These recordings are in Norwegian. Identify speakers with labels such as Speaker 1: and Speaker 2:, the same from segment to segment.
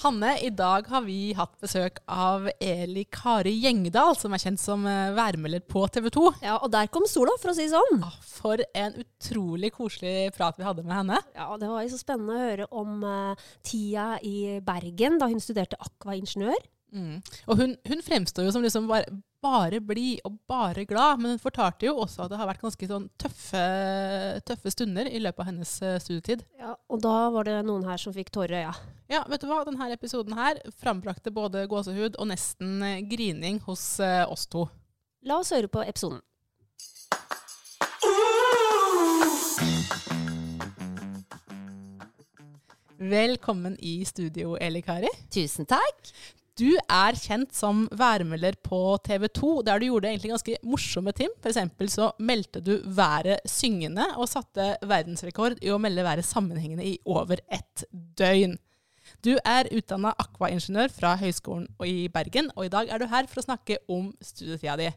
Speaker 1: Hanne, i dag har vi hatt besøk av Eli Kari Gjengdal, som er kjent som eh, værmelder på TV 2.
Speaker 2: Ja, og der kom sola, for å si det sånn.
Speaker 1: Ah, For en utrolig koselig prat vi hadde med henne.
Speaker 2: Ja, Det var jo så spennende å høre om uh, tida i Bergen da hun studerte akvaingeniør.
Speaker 1: Mm. Og hun, hun fremstår jo som liksom bare, bare blid og bare glad, men hun fortalte jo også at det har vært ganske sånn tøffe, tøffe stunder i løpet av hennes eh, studietid.
Speaker 2: Ja, Og da var det noen her som fikk tårer i øya.
Speaker 1: Ja, vet du hva? Denne episoden her frambrakte både gåsehud og nesten eh, grining hos eh, oss to.
Speaker 2: La oss høre på episoden.
Speaker 1: Velkommen i studio, Eli Kari.
Speaker 3: Tusen takk.
Speaker 1: Du er kjent som værmelder på TV 2, der du gjorde egentlig ganske morsomme ting. F.eks. så meldte du været syngende, og satte verdensrekord i å melde været sammenhengende i over ett døgn. Du er utdanna akvaingeniør fra Høgskolen i Bergen, og i dag er du her for å snakke om studietida di.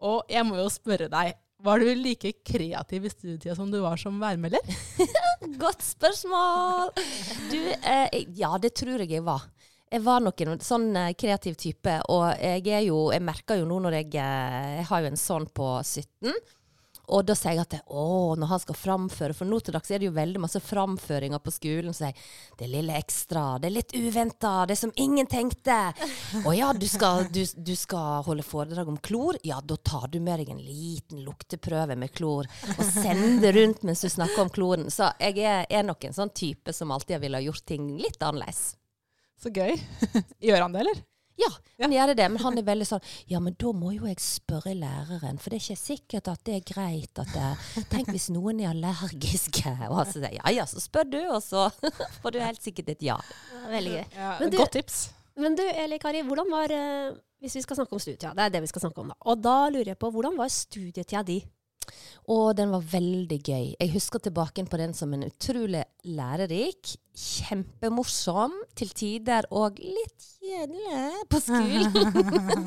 Speaker 1: Og jeg må jo spørre deg, var du like kreativ i studietida som du var som værmelder?
Speaker 3: Godt spørsmål! Du, eh, ja, det tror jeg jeg var. Jeg var nok en sånn eh, kreativ type, og jeg er jo Jeg merker jo nå når jeg eh, Jeg har jo en sånn på 17. Og da sier jeg at å, når han skal framføre For nå til dags er det jo veldig masse framføringer på skolen. Så sier jeg det lille ekstra, det er litt uventa, det er som ingen tenkte. Å ja, du skal, du, du skal holde foredrag om klor? Ja, da tar du med deg en liten lukteprøve med klor og sender rundt mens du snakker om kloren. Så jeg er, er nok en sånn type som alltid har ha gjort ting litt annerledes.
Speaker 1: Så gøy. Gjør han det, eller?
Speaker 3: Ja, han gjør det, men han er veldig sånn Ja, men da må jo jeg spørre læreren, for det er ikke sikkert at det er greit at det, Tenk hvis noen er allergiske. Og han sier ja ja, så spør du, og så får du helt sikkert et ja.
Speaker 2: Veldig gøy.
Speaker 1: Ja,
Speaker 2: Men du-
Speaker 1: Godt tips.
Speaker 2: Men du, Eli Kari, hvordan var eh, Hvis vi skal snakke om studietida, det er det vi skal snakke om da. Og da lurer jeg på, hvordan var studietida di?
Speaker 3: Og den var veldig gøy. Jeg husker tilbake på den som en utrolig lærerik, kjempemorsom, til tider og litt kjedelig på skolen.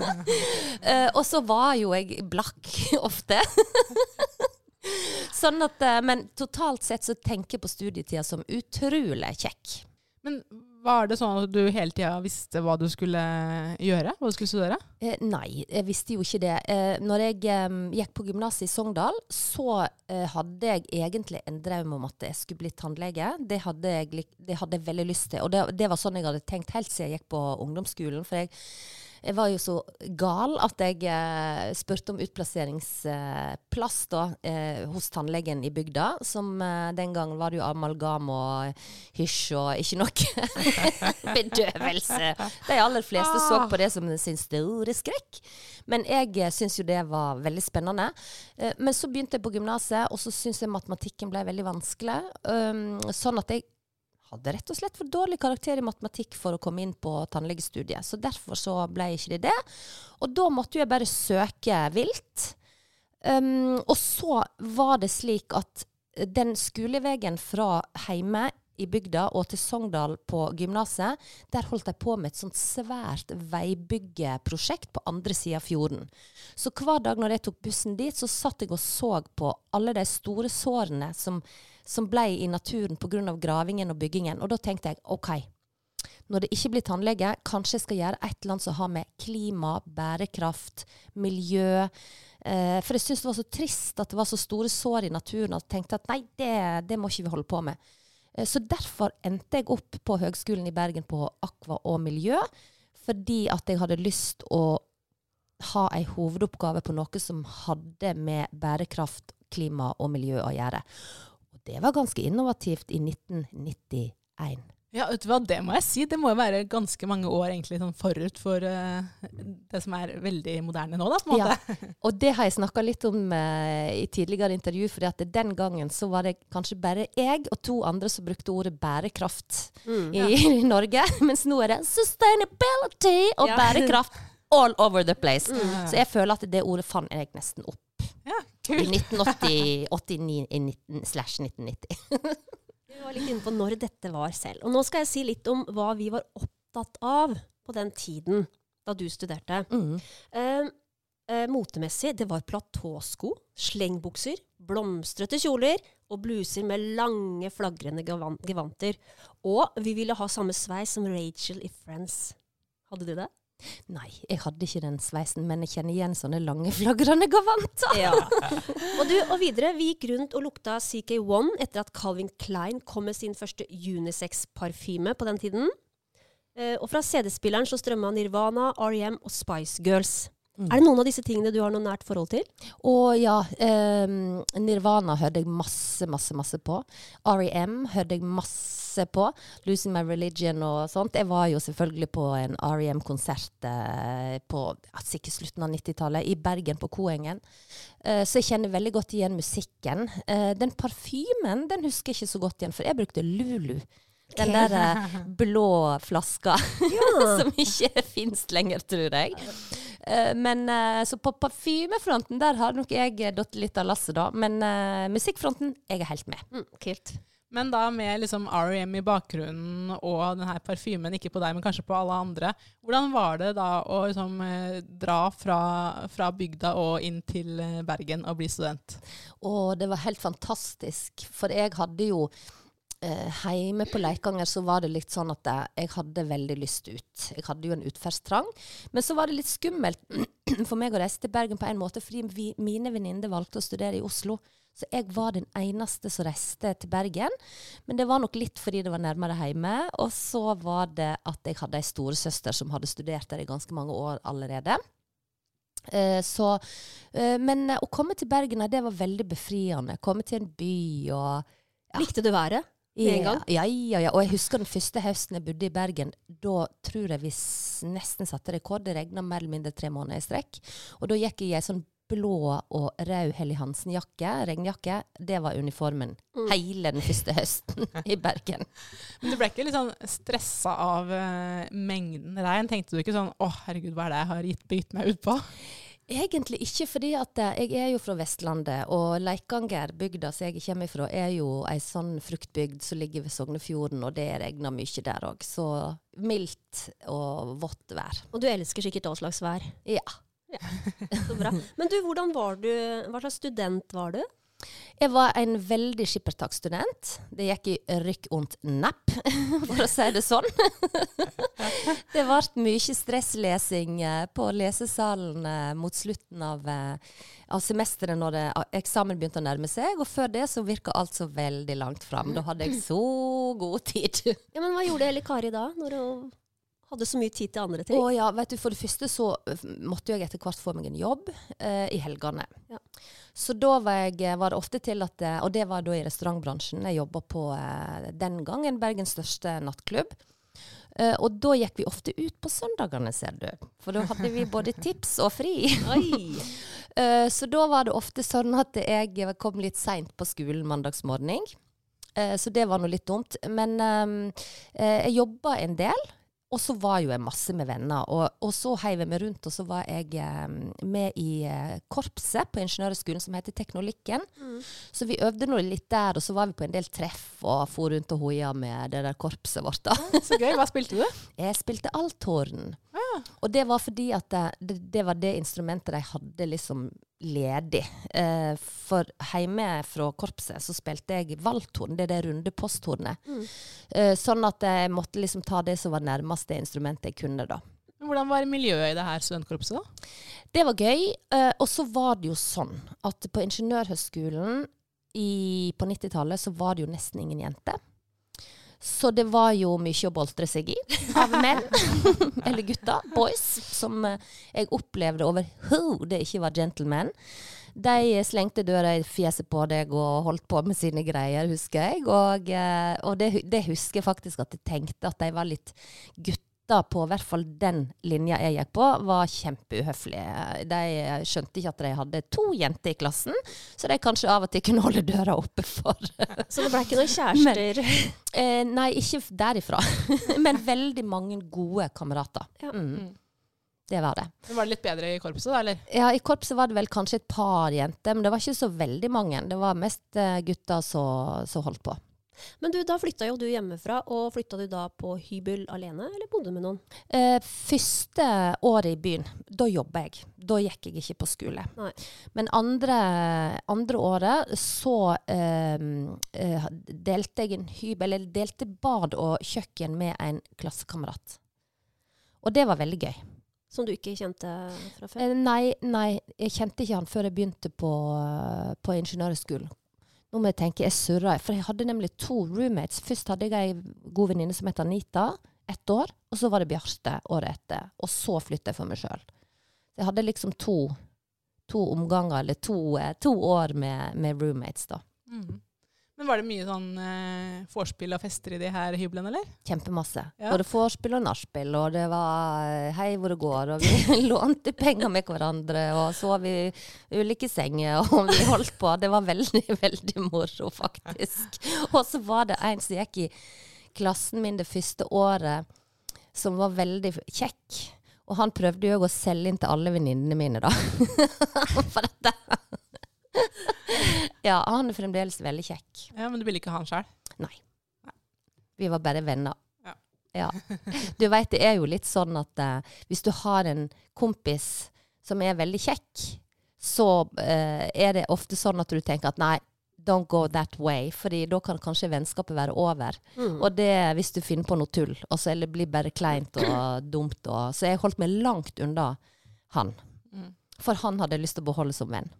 Speaker 3: uh, og så var jo jeg blakk ofte. sånn at, eh, men totalt sett så tenker jeg på studietida som utrolig kjekk.
Speaker 1: Men var det sånn at du hele tida visste hva du skulle gjøre? Hva du skulle studere?
Speaker 3: Eh, nei, jeg visste jo ikke det. Eh, når jeg eh, gikk på gymnaset i Sogndal, så eh, hadde jeg egentlig en drøm om at jeg skulle bli tannlege. Det hadde jeg, det hadde veldig lyst til. Og det, det var sånn jeg hadde tenkt helt siden jeg gikk på ungdomsskolen. For jeg, jeg var jo så gal at jeg eh, spurte om utplasseringsplass da, eh, hos tannlegen i bygda. Som eh, den gangen var det jo amalgam og hysj og ikke noe bedøvelse. De aller fleste så på det som sin store skrekk. Men jeg eh, syns jo det var veldig spennende. Eh, men så begynte jeg på gymnaset, og så syns jeg matematikken ble veldig vanskelig. Um, sånn at jeg hadde rett og slett for dårlig karakter i matematikk for å komme inn på tannlegestudiet. Så derfor så ble ikke det det. Og da måtte jeg bare søke vilt. Um, og så var det slik at den skoleveien fra heime i bygda og til Sogndal på gymnaset, der holdt de på med et sånt svært veibyggeprosjekt på andre sida av fjorden. Så hver dag når jeg tok bussen dit, så satt jeg og så på alle de store sårene som, som ble i naturen pga. gravingen og byggingen. Og da tenkte jeg OK, når det ikke blir tannlege, kanskje jeg skal gjøre et eller annet som har med klima, bærekraft, miljø eh, For jeg syntes det var så trist at det var så store sår i naturen at jeg tenkte at nei, det, det må ikke vi holde på med. Eh, Så derfor endte jeg opp på Høgskolen i Bergen på akva og miljø, fordi at jeg hadde lyst å ha ei hovedoppgave på noe som hadde med bærekraft, klima og miljø å gjøre. Det var ganske innovativt i 1991.
Speaker 1: Ja, vet du hva, det må jeg si. Det må jo være ganske mange år egentlig sånn forut for uh, det som er veldig moderne nå, da, på en
Speaker 3: Ja. Og det har jeg snakka litt om uh, i tidligere intervju, for den gangen så var det kanskje bare jeg og to andre som brukte ordet bærekraft
Speaker 2: Mm.
Speaker 3: i, Norge. Mens nå er det sustainability og
Speaker 2: Ja.
Speaker 3: bærekraft all over the place.
Speaker 1: Mm.
Speaker 3: Så jeg føler at det ordet fant jeg nesten opp
Speaker 1: Ja,
Speaker 3: i
Speaker 1: kult.
Speaker 3: 1989 i 19, slash 1990.
Speaker 2: Vi var litt inne på når dette var selv. Og nå skal jeg si litt om hva vi var opptatt av på den tiden da du studerte.
Speaker 3: Mm.
Speaker 2: Eh, eh, motemessig, det var platåsko, slengbukser, blomstrete kjoler og bluser med lange, flagrende gevan- gevanter. Og vi ville ha samme sveis som Rachel i Friends. Hadde du det?
Speaker 3: Nei, jeg hadde ikke den sveisen, men jeg kjenner igjen sånne lange, flagrende gavanter.
Speaker 2: Ja. og, du, og videre, vi gikk rundt og lukta CK1 etter at Calvin Klein kom med sin første unisex-parfyme på den tiden. Eh, og fra CD-spilleren så strømma Nirvana, R.E.M. og Spice Girls.
Speaker 3: Mm.
Speaker 2: Er det noen av disse tingene du har noe nært forhold til?
Speaker 3: Å ja, ehm, Nirvana hørte jeg masse, masse, masse på. R.E.M. hørte jeg masse på. Losing My Religion og sånt. Jeg var jo selvfølgelig på en R.E.M.-konsert eh, på sikkert slutten av 90-tallet i Bergen, på Koengen. Eh, så jeg kjenner veldig godt igjen musikken. Eh, den parfymen den husker jeg ikke så godt igjen, for jeg brukte Lulu. Den der eh, blå flaska som ikke fins lenger, tror jeg. Eh, men eh, Så på parfymefronten der har nok jeg datt litt av lasset, da. Men eh, musikkfronten, jeg er helt med.
Speaker 2: Mm, kult.
Speaker 1: Men da med liksom R.E.M. i bakgrunnen og denne parfymen, ikke på deg, men kanskje på alle andre. Hvordan var det da å liksom, dra fra, fra bygda og inn til Bergen og bli student?
Speaker 3: Å, det var helt fantastisk, for jeg hadde jo eh, Hjemme på Leikanger så var det litt sånn at jeg, hadde veldig lyst ut. Jeg hadde jo en utferdstrang. Men så var det litt skummelt for meg å reise til Bergen på en måte, fordi vi, mine venninner valgte å studere i Oslo. Så jeg var den eneste som reiste til Bergen. Men det var nok litt fordi det var nærmere hjemme. Og så var det at jeg hadde ei storesøster som hadde studert der i ganske mange år allerede. Eh, så, eh, men eh, å komme til Bergen, det var veldig befriende. Komme til en by og Ja.
Speaker 2: Likte du været? Med en gang?
Speaker 3: Ja, ja, ja. Og jeg husker den første høsten jeg bodde i Bergen. Da tror jeg vi nesten satte rekord. Det regna mer eller mindre tre måneder i strekk. Og da gikk jeg i ei sånn blå og rød Helly Hansen-jakke, regnjakke. Det var uniformen
Speaker 2: Mm.
Speaker 3: hele den første høsten i Bergen.
Speaker 1: Men du ble ikke litt sånn stressa av uh, mengden regn? Tenkte du ikke sånn 'Å, herregud, hva er det jeg har gitt, gitt meg ut på'?
Speaker 3: Egentlig ikke, fordi at eh, jeg er jo fra Vestlandet, og Leikanger, bygda som jeg kommer fra, er jo ei sånn fruktbygd som ligger ved Sognefjorden, og det regner mye der òg. Så mildt og vått vær.
Speaker 2: Og du elsker sikkert all slags vær.
Speaker 3: Ja.
Speaker 2: Så bra. Men du, hvordan var du? Hva slags student var du?
Speaker 3: Jeg var en veldig skippertakstudent. Det gikk i rykk und napp, for å si det sånn. det ble mye stresslesing eh, på lesesalen eh, mot slutten av, eh, av semesteret når det, eksamen begynte å nærme seg. Og før det så virka alt så veldig langt fram. Da hadde jeg så god tid.
Speaker 2: Ja, men Hva gjorde Elle Kari da, når hun hadde så mye tid til andre ting?
Speaker 3: Å ja, vet du, For det første så eh, måtte jeg etter hvert få meg en jobb eh, i helgene.
Speaker 2: Ja.
Speaker 3: Så da var, jeg, var det ofte til at eh, Og det var da i restaurantbransjen. Jeg jobba på eh, den gangen Bergens største nattklubb. Uh, og da gikk vi ofte ut på søndagene, ser du. For da hadde vi både tips og fri. Eh, så da var det ofte sånn at jeg kom litt seint på skolen mandagsmorgen. Uh, så det var nå litt dumt. Men eh, jeg jobba en del. Og så var jo jeg masse med venner. Og, og så heiv jeg meg rundt, og så var jeg eh, med i eh, korpset på ingeniørhøgskolen som heter Teknolikken.
Speaker 2: Mm.
Speaker 3: Så vi øvde nå litt der, og så var vi på en del treff og for rundt og hoia med det der korpset vårt. da.
Speaker 1: Så gøy. Hva spilte du?
Speaker 3: Jeg spilte althorn. Og det var fordi at det, det, det var det instrumentet de hadde liksom ledig. Eh, for hjemme fra korpset så spilte jeg valthorn, det er det runde posthornet.
Speaker 2: Mm.
Speaker 3: Eh, sånn at jeg måtte liksom ta det som var nærmest det instrumentet jeg kunne, da.
Speaker 1: Hvordan var miljøet i det her studentkorpset, da?
Speaker 3: Det var gøy. Eh, og så var det jo sånn at på Ingeniørhøgskolen på 90-tallet så var det jo nesten ingen jenter. Så det var jo mye å boltre seg i av menn, eller gutter, boys, som eh, jeg opplevde overhodet ikke var gentlemen. De slengte døra i fjeset på deg og holdt på med sine greier, husker jeg. Og, eh, og det, det husker jeg faktisk at jeg tenkte at de var litt Gutta på i hvert fall den linja jeg gikk på, var kjempeuhøflige. De skjønte ikke at de hadde to jenter i klassen, så de kanskje av og til kunne holde døra oppe for
Speaker 2: Så det ble ikke noen kjærester?
Speaker 3: eh, Nei, ikke derifra. Men veldig mange gode kamerater.
Speaker 2: Ja.
Speaker 3: Mm. Det var det.
Speaker 1: Men Var det litt bedre i korpset, da, eller?
Speaker 3: Ja, I korpset var det vel kanskje et par jenter, men det var ikke så veldig mange. Det var mest eh, gutter som som holdt på.
Speaker 2: Men du, da flytta jo du hjemmefra, og flytta du da på hybel alene, eller bodde du med noen?
Speaker 3: Eh, første året i byen, da jobba jeg. Da gikk jeg ikke på skole.
Speaker 2: Nei.
Speaker 3: Men andre, andre året så eh, eh, delte jeg en hybel, eller delte bad og kjøkken med en klassekamerat. Og det var veldig gøy.
Speaker 2: Som du ikke kjente fra før?
Speaker 3: Eh, nei, nei, jeg kjente ikke han før jeg begynte på, på ingeniørskolen. Nå må jeg tenke, jeg surra. For jeg hadde nemlig to roommates. Først hadde jeg ei god venninne som het Anita, ett år. Og så var det Bjarte året etter. Og så flytta jeg for meg sjøl. Jeg hadde liksom to, to omganger, eller to, eh, to år med, med roommates, da.
Speaker 1: Mm. Men var det mye sånn eh, vorspiel og fester i de her hyblene, eller?
Speaker 3: Kjempemasse.
Speaker 1: Ja.
Speaker 3: Både vorspiel og nachspiel, og det var eh, hei hvor det går, og vi lånte penger med hverandre, og sov i ulike senger, og vi holdt på. Det var veldig, veldig moro, faktisk. Og så var det en som gikk i klassen min det første året, som var veldig kjekk. Og han prøvde jo å selge inn til alle venninnene mine, da. For dette. Ja, han er fremdeles veldig kjekk.
Speaker 1: Ja, Men du ville ikke ha han sjøl?
Speaker 3: Vi var bare venner.
Speaker 1: Ja.
Speaker 3: Ja. Du veit, det er jo litt sånn at uh, hvis du har en kompis som er veldig kjekk, så uh, er det ofte sånn at du tenker at nei, don't go that way, fordi da kan kanskje vennskapet være over.
Speaker 2: Mm.
Speaker 3: Og det hvis du finner på noe tull, og så eller blir bare kleint og dumt. Og, så jeg holdt meg langt unna han.
Speaker 1: Mm.
Speaker 3: For han hadde lyst til å beholde som venn.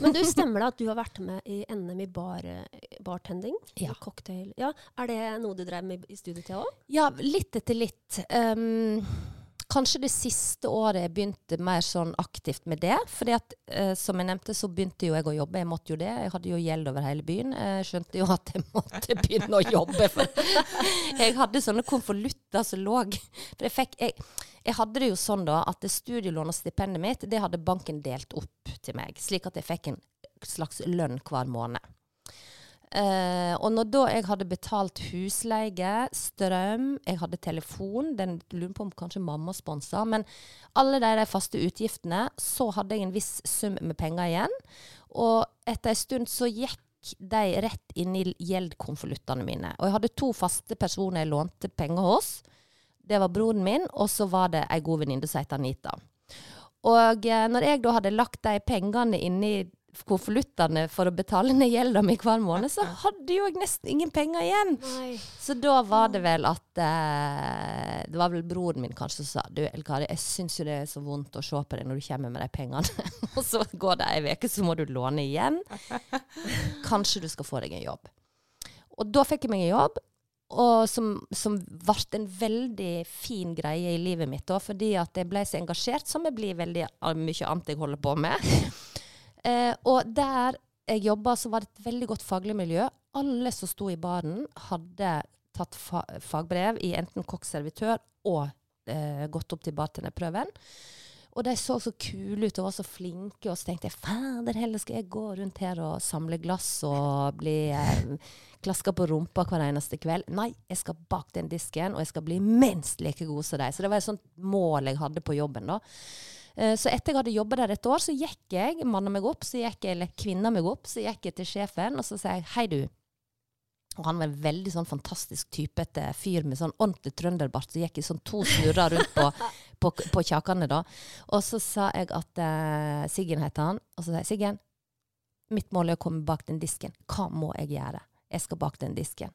Speaker 2: Men du, stemmer det at du har vært med i NM i bar, bartending?
Speaker 3: Ja.
Speaker 2: Cocktail. Ja. Er det noe du drev med i studietida òg?
Speaker 3: Ja, litt etter litt. Um, kanskje det siste året jeg begynte mer sånn aktivt med det. fordi at, eh, som jeg nevnte, så begynte jo jeg å jobbe. Jeg måtte jo det. Jeg hadde jo gjeld over hele byen. Jeg skjønte jo at jeg måtte begynne å jobbe. For jeg hadde sånne konvolutter som lå For jeg fikk jeg, jeg hadde det jo sånn da at studielån og stipendet mitt, det hadde banken delt opp til meg. Slik at jeg fikk en slags lønn hver måned. Eh, og når da jeg hadde betalt husleie, strøm, jeg hadde telefon Den lurer på om kanskje mamma sponsa. Men alle de de faste utgiftene, så hadde jeg en viss sum med penger igjen. Og etter en stund så gikk de rett inn i gjeldkonvoluttene mine. Og jeg hadde to faste personer jeg lånte penger hos. Det var broren min, og så var det ei god venninne som het Anita. Og eh, når jeg da hadde lagt de pengene inni konvoluttene for å betale ned gjelda mi hver måned, så hadde jo jeg nesten ingen penger igjen.
Speaker 2: Nei.
Speaker 3: Så da var det vel at eh, Det var vel broren min kanskje som sa Du, Elkari, jeg syns jo det er så vondt å se på deg når du kommer med de pengene. og så går det ei uke, så må du låne igjen. Kanskje du skal få deg en jobb. Og da fikk jeg meg en jobb. Og som, som ble en veldig fin greie i livet mitt, da, fordi at jeg ble så engasjert, som jeg blir veldig mye annet jeg holder på med. Eh, og der jeg jobba, så var det et veldig godt faglig miljø. Alle som sto i baren, hadde tatt fa fagbrev i enten kokk-servitør og eh, gått opp til bartenderprøven. Og de så så kule ut og var så flinke, og så tenkte jeg fader heller skal jeg gå rundt her og samle glass og bli eh, klaska på rumpa hver eneste kveld. Nei, jeg skal bak den disken, og jeg skal bli minst like god som deg. Så det var et sånt mål jeg hadde på jobben, da. Eh, Så etter jeg hadde jobba der et år, så gikk jeg, manna meg opp, så gikk jeg, eller kvinna meg opp, så gikk jeg til sjefen, og så sa jeg hei, du. Og han var en veldig sånn fantastisk typete fyr med sånn ordentlig trønderbart som gikk i sånn to snurrer rundt på, på, på kjakene, da. Og så sa jeg at eh, Siggen heter han. Og så sa jeg Siggen, mitt mål er å komme bak den disken. Hva må jeg gjøre? Jeg skal bak den disken.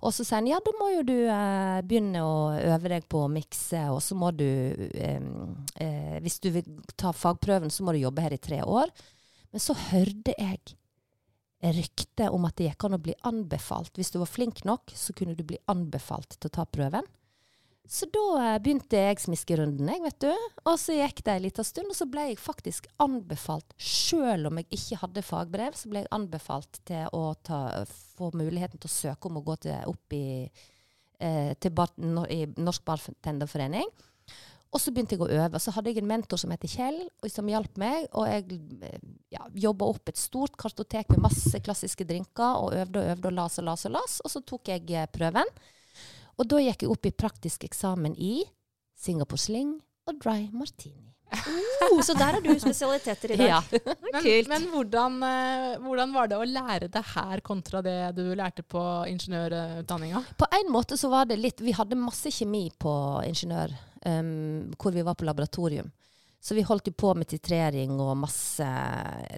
Speaker 3: Og så sier han ja, da må jo du eh, begynne å øve deg på å mikse, og så må du eh, Hvis du vil ta fagprøven, så må du jobbe her i tre år. Men så hørte jeg rykte om at det gikk an å bli anbefalt. Hvis du var flink nok, så kunne du bli anbefalt til å ta prøven. Så da eh, begynte jeg smiskerunden, jeg, vet du. Og så gikk det en liten stund, og så ble jeg faktisk anbefalt, selv om jeg ikke hadde fagbrev, så ble jeg anbefalt til å ta, få muligheten til å søke om å gå til, opp i, eh, til bar, no, i Norsk Bartenderforening. Og så begynte jeg å øve. Så hadde jeg en mentor som heter Kjell, som hjalp meg. Og jeg eh, ja, jobba opp et stort kartotek med masse klassiske drinker, og øvde og øvde og las og las og las. Og så tok jeg eh, prøven. Og da gikk jeg opp i praktisk eksamen i Singapore Sling og Dry Martini.
Speaker 2: Uh, så der har du spesialiteter i dag.
Speaker 3: Ja.
Speaker 1: Men, men hvordan, eh, hvordan var det å lære det her kontra det du lærte på ingeniørutdanninga?
Speaker 3: På en måte så var det litt Vi hadde masse kjemi på ingeniør, um, hvor vi var på laboratorium. Så vi holdt jo på med titrering og masse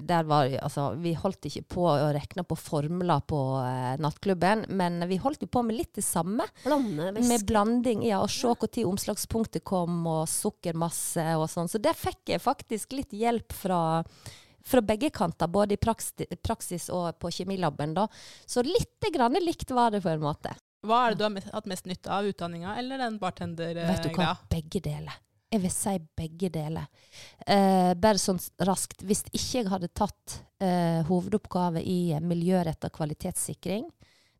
Speaker 3: der var, altså, Vi holdt ikke på å regne på formler på uh, nattklubben, men vi holdt jo på med litt det samme.
Speaker 2: Blande
Speaker 3: Med blanding, ja, og se når omslagspunktet kom, og sukkermasse og sånn. Så der fikk jeg faktisk litt hjelp fra, fra begge kanter, både i praksis og på kjemilaben. da. Så litt grann likt var det på en måte.
Speaker 1: Hva er det du har hatt mest nytte av, utdanninga eller den
Speaker 3: Vet du hva?
Speaker 1: bartendergreia?
Speaker 3: Begge deler. Jeg vil si begge deler. Eh, bare sånn raskt. Hvis ikke jeg hadde tatt eh, hovedoppgave i miljøretta kvalitetssikring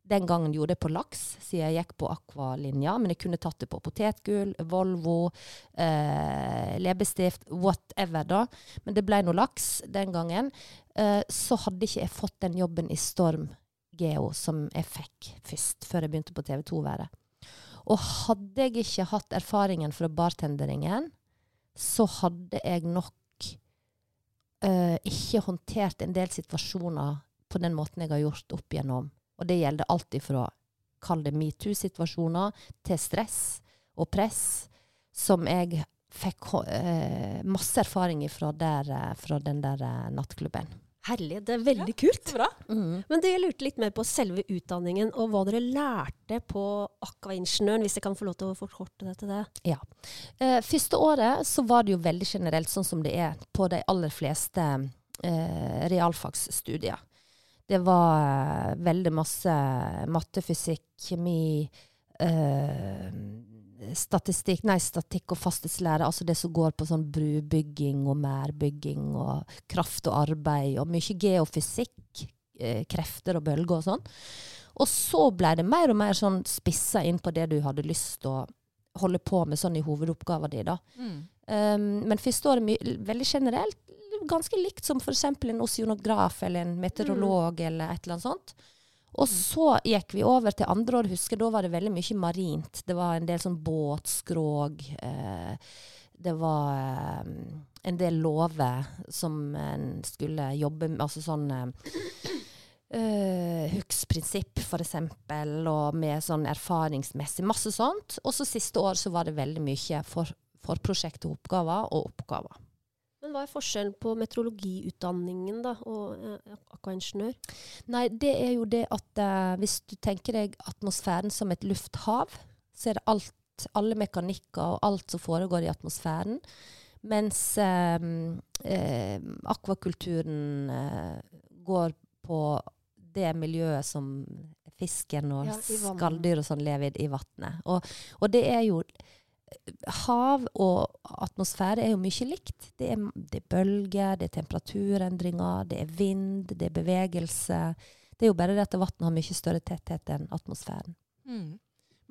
Speaker 3: Den gangen gjorde jeg på laks, siden jeg gikk på akvalinja. Men jeg kunne tatt det på potetgull, Volvo, eh, leppestift, whatever, da. Men det ble nå laks den gangen. Eh, så hadde ikke jeg fått den jobben i Storm Geo som jeg fikk først, før jeg begynte på TV 2-været. Og hadde jeg ikke hatt erfaringen fra bartenderingen, så hadde jeg nok eh, ikke håndtert en del situasjoner på den måten jeg har gjort opp igjennom. Og det gjelder alt ifra kall det metoo-situasjoner til stress og press, som jeg fikk eh, masse erfaring ifra der, eh, fra den der nattklubben.
Speaker 2: Herlig, det er veldig kult.
Speaker 1: Bra. Mm.
Speaker 2: Men det jeg lurte litt mer på selve utdanningen, og hva dere lærte på akvaingeniøren, hvis jeg kan få lov til å forkorte det til det.
Speaker 3: Eh, første året så var det jo veldig generelt, sånn som det er på de aller fleste eh, realfagsstudier. Det var eh, veldig masse matte, fysikk, kjemi, eh, statistikk, nei, statikk og fastighetslære, Altså det som går på sånn brubygging og mærbygging og kraft og arbeid, og mye geofysikk, eh, krefter og bølger og sånn. Og så ble det mer og mer sånn spissa inn på det du hadde lyst til å holde på med sånn i hovedoppgaven din. da.
Speaker 1: Mm.
Speaker 3: Um, men første året veldig generelt, ganske likt som f.eks. en oseanograf eller en meteorolog eller et eller annet sånt. Og så gikk vi over til andre år, husker da var det veldig mye marint. Det var en del sånn båtskrog. Eh, det var eh, en del lover som en skulle jobbe med, altså sånn eh, Uh, Hux-prinsipp, for eksempel, og med sånn erfaringsmessig. Masse sånt. Og så siste år så var det veldig mye for, prosjekt og oppgaver, og oppgaver.
Speaker 2: Men hva er forskjellen på meteorologiutdanningen da, og eh, akvaingeniør?
Speaker 3: Nei, det er jo det at eh, hvis du tenker deg atmosfæren som et lufthav, så er det alt, alle mekanikker og alt som foregår i atmosfæren. Mens eh, eh, akvakulturen går på det miljøet som fisken og
Speaker 2: Ja,
Speaker 3: skalldyr og sånn lever i, i vannet. Og, og det er jo Hav og atmosfære er jo mye likt. Det er, det er bølger, det er temperaturendringer, det er vind, det er bevegelse. Det er jo bare det at vannet har mye større tetthet enn atmosfæren.
Speaker 1: Mm.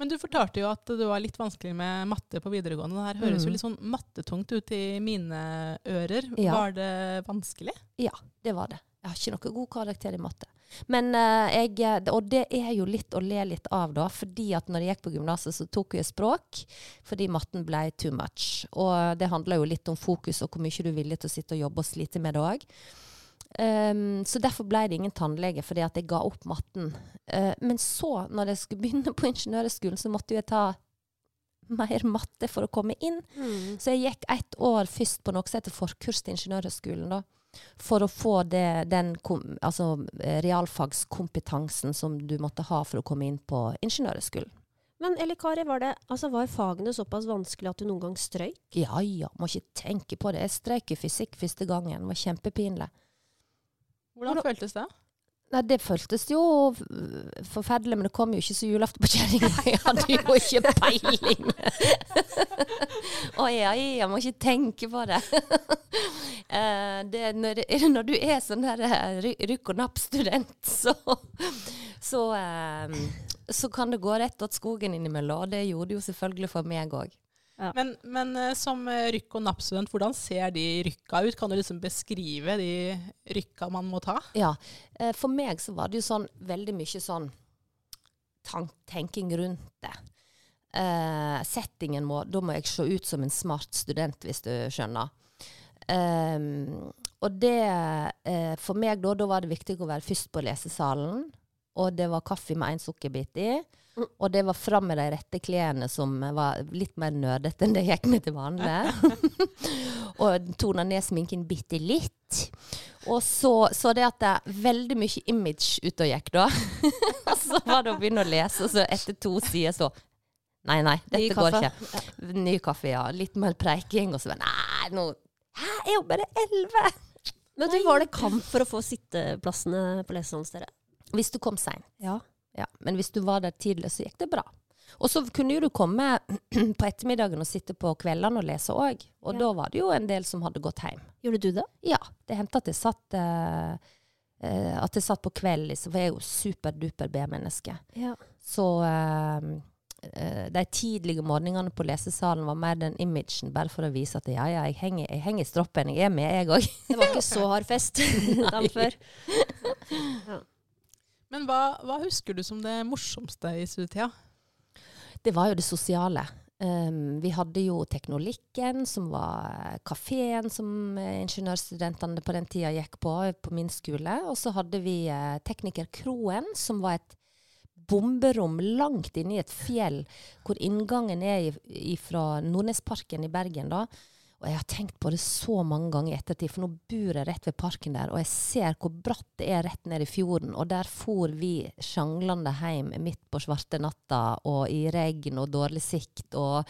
Speaker 1: Men du fortalte jo at det var litt vanskelig med matte på videregående. Det her høres jo
Speaker 3: Mm.
Speaker 1: litt sånn mattetungt ut i mine ører.
Speaker 3: Ja.
Speaker 1: Var det vanskelig?
Speaker 3: Ja, det var det. Jeg har ikke noe god karakter i matte. Men eh, jeg, Og det er jo litt å le litt av, da. fordi at når jeg gikk på gymnaset, så tok jeg språk fordi matten ble too much. Og det handler jo litt om fokus og hvor mye du er villig til å sitte og jobbe og slite med det òg. så derfor ble det ingen tannlege, fordi at jeg ga opp matten. Uh, men så, når jeg skulle begynne på ingeniørskolen, så måtte jeg ta mer matte for å komme inn. Så jeg gikk ett år først på noe som heter forkurs til Ingeniørhøgskolen. da, For å få det, den kom, altså, eh, realfagskompetansen som du måtte ha for å komme inn på Ingeniørhøgskolen.
Speaker 2: Men Eli Kari, var, det, altså, var fagene såpass vanskelig at du noen gang strøyk?
Speaker 3: Ja ja, må ikke tenke på det. Jeg strøk i fysikk første gangen. Det var kjempepinlig.
Speaker 1: Hvordan føltes det?
Speaker 3: Nei, det føltes jo forferdelig, men det kom jo ikke så julaften på kjerringa. Jeg hadde jo ikke peiling. Å ja, jeg må ikke tenke på det. Eh, det når, når du er sånn der eh, rykk og napp-student, så, så, eh, så kan det gå rett til skogen innimellom. Og det gjorde det jo selvfølgelig for meg òg.
Speaker 1: Men, men eh, som eh, rykk- og napp-student, hvordan ser de rykka ut? Kan du liksom beskrive de rykka man må ta?
Speaker 3: Ja. eh, For meg så var det jo sånn veldig mye sånn tenking rundt det. Uh, settingen må Da må jeg se ut som en smart student, hvis du skjønner. Um, og det uh, For meg, da, da var det viktig å være først på lesesalen. Og det var kaffe med én sukkerbit i. Og det var fram med de rette klærne som var litt mer nerdete enn det jeg gikk med til vanlig. og tona ned sminken bitte litt. Og så, så det at det er veldig mye image ute og gikk da. Og så var det å begynne å lese, og så etter to sider så Nei, nei, dette går ikke. Ny kaffe, ja. Litt mer preiking. Og så bare Nei, nå Hæ, jeg er jo bare elleve!
Speaker 2: Men du, var det kamp for å få sitteplassene på lesesalen deres? dere?
Speaker 3: Hvis du kom seint.
Speaker 2: Ja.
Speaker 3: Ja, men hvis du var der tidlig, så gikk det bra. Og så kunne jo du komme på ettermiddagen og sitte på kveldene og lese òg. Og
Speaker 2: Ja.
Speaker 3: da var det jo en del som hadde gått hjem.
Speaker 2: Gjorde du det?
Speaker 3: Ja, det hendte at jeg satt uh, At jeg satt på kveld, liksom, for jeg er jo superduper B-menneske.
Speaker 2: Ja.
Speaker 3: Så uh, de tidlige morgenene på lesesalen var mer den imagen, bare for å vise at ja, ja, jeg henger, jeg henger i stroppen, jeg er med, jeg òg.
Speaker 2: Det var ikke så hard fest dagen før.
Speaker 1: Men hva, hva husker du som det morsomste i studietida?
Speaker 3: Det var jo det sosiale. Um, vi hadde jo Teknolikken, som var kafeen som eh, ingeniørstudentene på den tida gikk på på min skole. Og så hadde vi uh, Teknikerkroen, som var et bomberom langt inne i et fjell, hvor inngangen er ifra fra Nordnesparken i Bergen. da. Og jeg har tenkt på det så mange ganger i ettertid, for nå bor jeg rett ved parken der, og jeg ser hvor bratt det er rett ned i fjorden. Og der for vi sjanglende hjem midt på svarte natta, og i regn og dårlig sikt, og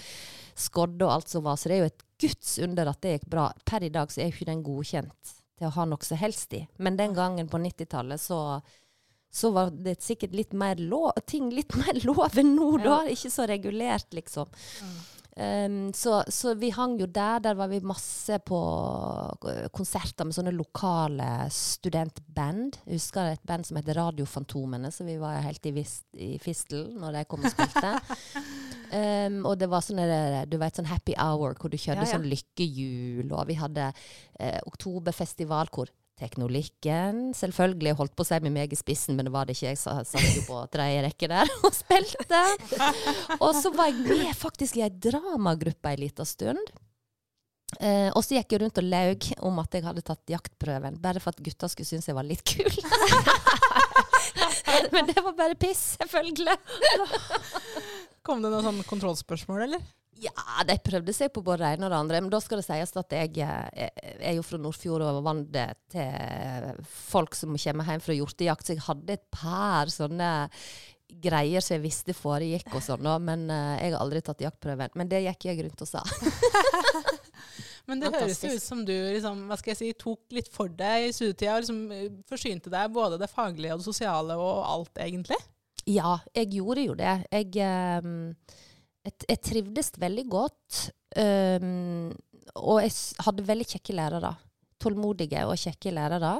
Speaker 3: skodde og alt som var. Så det er jo et guds under at det gikk bra. Per i dag så er jo ikke den godkjent til å ha noe som helst i. Men den gangen på 90-tallet så så var det sikkert litt mer lov, ting litt mer lov enn nå, da. Ikke så regulert, liksom. Um, så, så vi hang jo der. Der var vi masse på eh, konserter med sånne lokale studentband. Jeg husker et band som heter Radiofantomene, så vi var helt i, vist, i fistel når de kom og spilte. um, og det var sånn du vet, sånn happy hour hvor du kjørte
Speaker 1: Ja, ja.
Speaker 3: sånn lykkehjul, og vi hadde eh, oktoberfestival hvor Teknolikken selvfølgelig holdt på å si med meg i spissen, men det var det ikke. Jeg satt jo på tredje rekke der og spilte. Og så var jeg med faktisk i ei dramagruppe ei lita stund. Eh, og så gikk jeg rundt og laug om at jeg hadde tatt jaktprøven, bare for at gutta skulle synes jeg var litt kul. Men det var bare piss, selvfølgelig.
Speaker 1: Kom det noen sånn kontrollspørsmål, eller?
Speaker 3: Ja, de prøvde seg på både det ene og det andre. Men da skal det sies at jeg, eh, jeg er jo fra Nordfjord og er vant til folk som kommer hjem fra hjortejakt, så jeg hadde et par sånne greier som jeg visste foregikk og sånn, men eh, jeg har aldri tatt jaktprøven. Men det gikk jeg rundt og sa.
Speaker 1: Men det høres ut som du liksom, hva skal jeg si, tok litt for deg i studietida og liksom eh, forsynte deg både det faglige og det sosiale og alt, egentlig.
Speaker 3: Ja, jeg gjorde jo det. Jeg, ehm, jeg, trivdes veldig godt. Um, og jeg hadde veldig kjekke lærere. Tålmodige og kjekke lærere.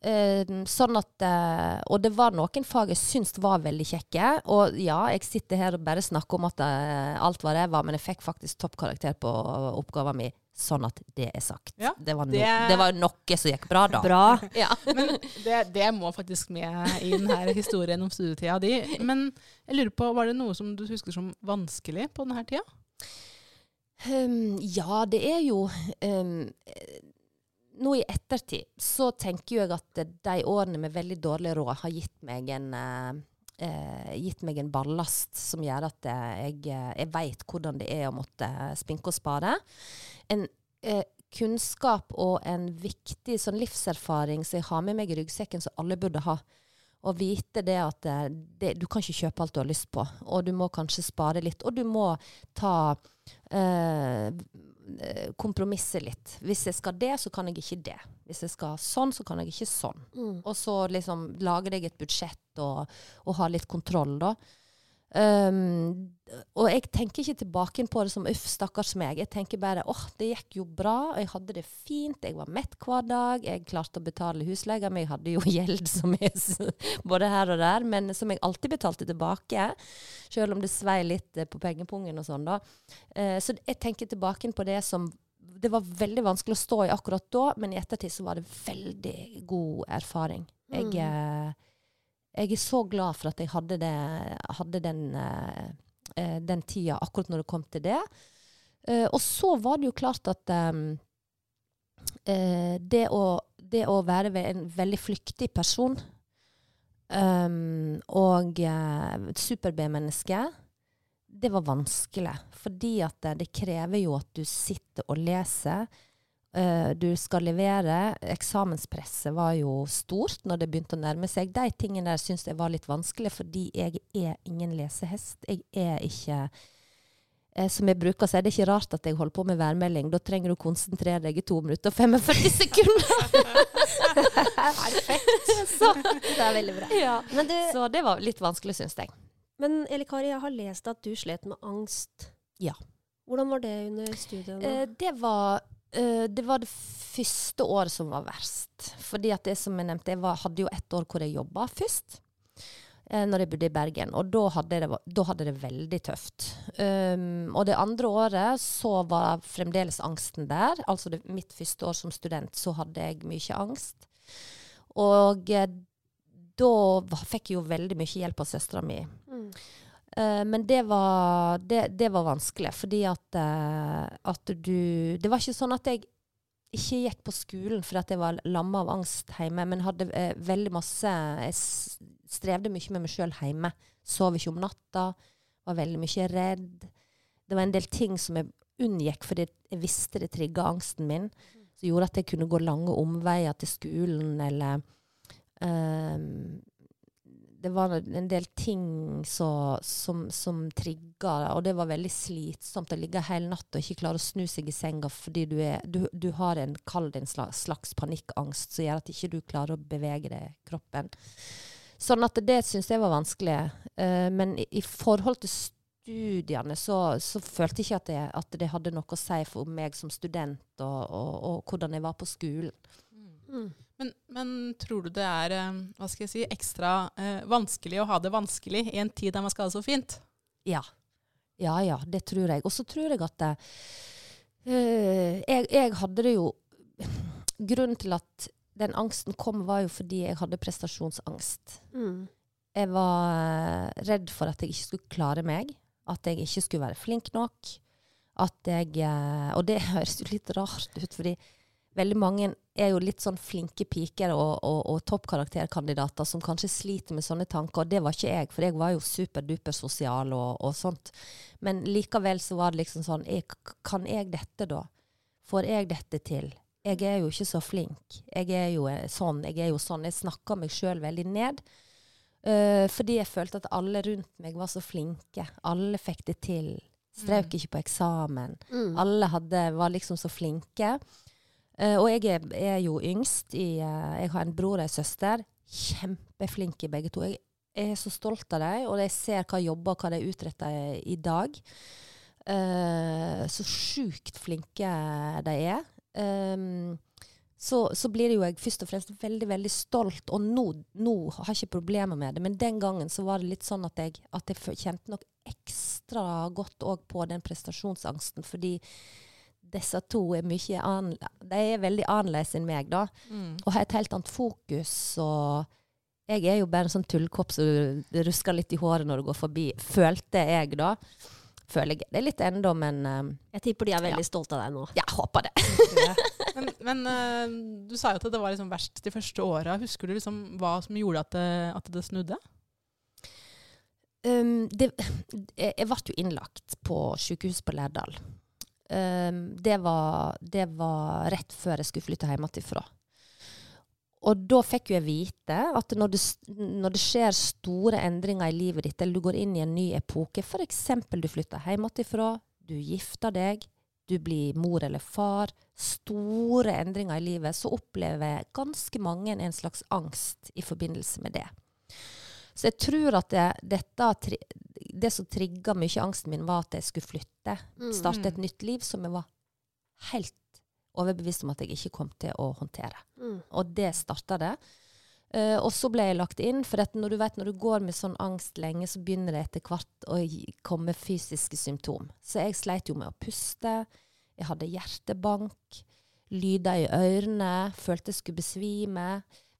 Speaker 3: Um, sånn at eh, Og det var noen fag jeg syntes var veldig kjekke. Og ja, jeg sitter her og bare snakker om at eh, alt var ræva, men jeg fikk faktisk toppkarakter på oppgaven min. Sånn at det er sagt.
Speaker 1: Ja,
Speaker 3: det, var no,
Speaker 1: det-
Speaker 3: det var noe som gikk bra, da.
Speaker 2: Bra.
Speaker 3: Ja.
Speaker 1: Men det, det må faktisk med i denne historien om studietida di. Men jeg lurer på, var det noe som du husker som vanskelig på denne tida?
Speaker 3: Um, ja, det er jo um, Nå i ettertid så tenker jeg at de årene med veldig dårlig råd har gitt meg en eh, eh, gitt meg en ballast som gjør at eh, jeg, eh, jeg veit hvordan det er å måtte spinke og spare. En eh, kunnskap og en viktig sånn livserfaring som jeg har med meg i ryggsekken, som alle burde ha. Å vite det at eh, det, du kan ikke kjøpe alt du har lyst på, og du må kanskje spare litt. Og du må ta eh, eh, kompromisse litt. Hvis jeg skal det, så kan jeg ikke det. Hvis jeg skal sånn, så kan jeg ikke sånn.
Speaker 2: Mm.
Speaker 3: Og så liksom lager jeg et budsjett og, og har litt kontroll, da. Um, og jeg tenker ikke tilbake på det som uff, stakkars meg. Jeg tenker bare åh, det gikk jo bra. Jeg hadde det fint. Jeg var mett hver dag. Jeg klarte å betale husleia mi. Jeg hadde jo gjeld som er både her og der, men som jeg alltid betalte tilbake. Selv om det svei litt eh, på pengepungen og sånn, da. Uh, så jeg tenker tilbake på det som Det var veldig vanskelig å stå i akkurat da, men i ettertid så var det veldig god erfaring. Jeg
Speaker 2: Mm.
Speaker 3: Eh, jeg er så glad for at jeg hadde, det, hadde den, eh, eh, den tida akkurat når det kom til det. Eh, og så var det jo klart at em, eh, det, å, det å være en veldig flyktig person em, og uh, super-B-menneske, det var vanskelig. Fordi at det, det krever jo at du sitter og leser. Eh, du skal levere. Eksamenspresset var jo stort når det begynte å nærme seg. De tingene der syns jeg var litt vanskelig, fordi jeg er ingen lesehest. Jeg er ikke eh, Som jeg bruker å si, det er ikke rart at jeg holder på med værmelding. Da trenger du å konsentrere deg i 2 minutter og 45 sekunder.
Speaker 1: Perfekt.
Speaker 3: Så,
Speaker 2: Det er veldig bra.
Speaker 3: ja.
Speaker 2: Du,
Speaker 3: Så det var litt vanskelig, syns jeg.
Speaker 2: men Eli Kari, jeg har lest at du slet med angst.
Speaker 3: Ja.
Speaker 2: Hvordan var det under studiene?
Speaker 3: Eh, det var eh, det var det første året som var verst. Fordi at det som jeg nevnte, jeg var, hadde jo ett år hvor jeg jobba først. Uh, når jeg bodde i Bergen. Og da hadde jeg det, da hadde det veldig tøft. Um, og det andre året så var fremdeles angsten der. Altså det, mitt første år som student så hadde jeg mye angst. Og uh, da fikk jeg jo veldig mye hjelp av søstera mi.
Speaker 2: Mm.
Speaker 3: Eh, men det var, det, det var vanskelig, fordi at, uh, at du Det var ikke sånn at jeg ikke gikk på skolen fordi at jeg var lamma av angst hjemme, men hadde uh, veldig masse Jeg strevde mye med meg sjøl hjemme. Sov ikke om natta. Var veldig mye redd. Det var en del ting som jeg unngikk fordi jeg visste det trigga angsten min. Som gjorde at jeg kunne gå lange omveier til skolen, eller ehm, det var en del ting så, som, som trigga, og det var veldig slitsomt å ligge hele natta og ikke klare å snu seg i senga fordi du, er, du, du har en, kall det en slags, slags panikkangst som gjør at ikke du klarer å bevege deg kroppen. Sånn at det syns jeg var vanskelig. Uh, men i, i forhold til studiene så, så følte jeg ikke at det, at det hadde noe å si for meg som student, og, og, og hvordan jeg var på skolen.
Speaker 2: Mm.
Speaker 1: Men, men tror du det er eh, hva skal jeg si, ekstra eh, vanskelig å ha det vanskelig i en tid der man skal ha det så fint?
Speaker 3: Ja. Ja, ja, det tror jeg. Og så tror jeg at eh, jeg, jeg hadde det jo Grunnen til at den angsten kom, var jo fordi jeg hadde prestasjonsangst.
Speaker 2: Mm.
Speaker 3: Jeg var eh, redd for at jeg ikke skulle klare meg. At jeg ikke skulle være flink nok. At jeg eh, Og det høres jo litt rart ut, fordi veldig mange er jo litt sånn flinke piker og, og, og toppkarakterkandidater som kanskje sliter med sånne tanker. Og det var ikke jeg, for jeg var jo superduper sosial og, og sånt. Men likevel så var det liksom sånn jeg, Kan jeg dette, da? Får jeg dette til? Jeg er jo ikke så flink. Jeg er jo eh, sånn, jeg er jo sånn. Jeg snakka meg sjøl veldig ned. Uh, fordi jeg følte at alle rundt meg var så flinke. Alle fikk det til. Strøk ikke på eksamen.
Speaker 2: Mm.
Speaker 3: Alle hadde, var liksom så flinke. Eh, og jeg er, er jo yngst. I, eh, jeg har en bror og ei søster. Kjempeflinke begge to. Jeg, er så stolt av dem, og jeg ser hva jobber og hva de utretter i dag. Eh, så sjukt flinke de er. Um, så, så blir jo jeg først og fremst veldig veldig stolt, og nå, nå har jeg ikke problemer med det. Men den gangen så var det litt sånn at jeg, at jeg kjente nok ekstra godt òg på den prestasjonsangsten, fordi disse to er mye De er veldig annerledes enn meg, da. Og har et helt annet fokus. Og jeg er jo bare en sånn tullkopp som rusker litt i håret når du går forbi. Følte jeg, da. Føler jeg det er litt ennå, men um,
Speaker 2: Jeg tipper de er veldig stolte av deg nå.
Speaker 3: jeg håper det.
Speaker 1: Men, men uh, du sa jo at det var liksom verst de første åra. Husker du liksom hva som gjorde at det, at det snudde?
Speaker 3: Um, det, jeg jeg ble jo innlagt på sykehuset på Lærdal. Um, det, var, det var rett før jeg skulle flytte hjemmefra. Og da fikk jo jeg vite at når det, når det skjer store endringer i livet ditt, eller du går inn i en ny epoke, f.eks. du flytter hjemmefra, du gifter deg, du blir mor eller far, store endringer i livet, så opplever ganske mange en slags angst i forbindelse med det. Så jeg tror at det, dette, det som trigga mye angsten min, var at jeg skulle flytte.
Speaker 2: Mm.
Speaker 3: Starte et nytt liv som jeg var helt overbevist om at jeg ikke kom til å håndtere.
Speaker 2: Mm.
Speaker 3: Og det starta det. Uh, og så ble jeg lagt inn, for at når du vet, når du går med sånn angst lenge, så begynner det etter hvert å komme fysiske symptom. Så jeg sleit jo med å puste. Jeg hadde hjertebank, lyder i ørene, følte jeg skulle besvime.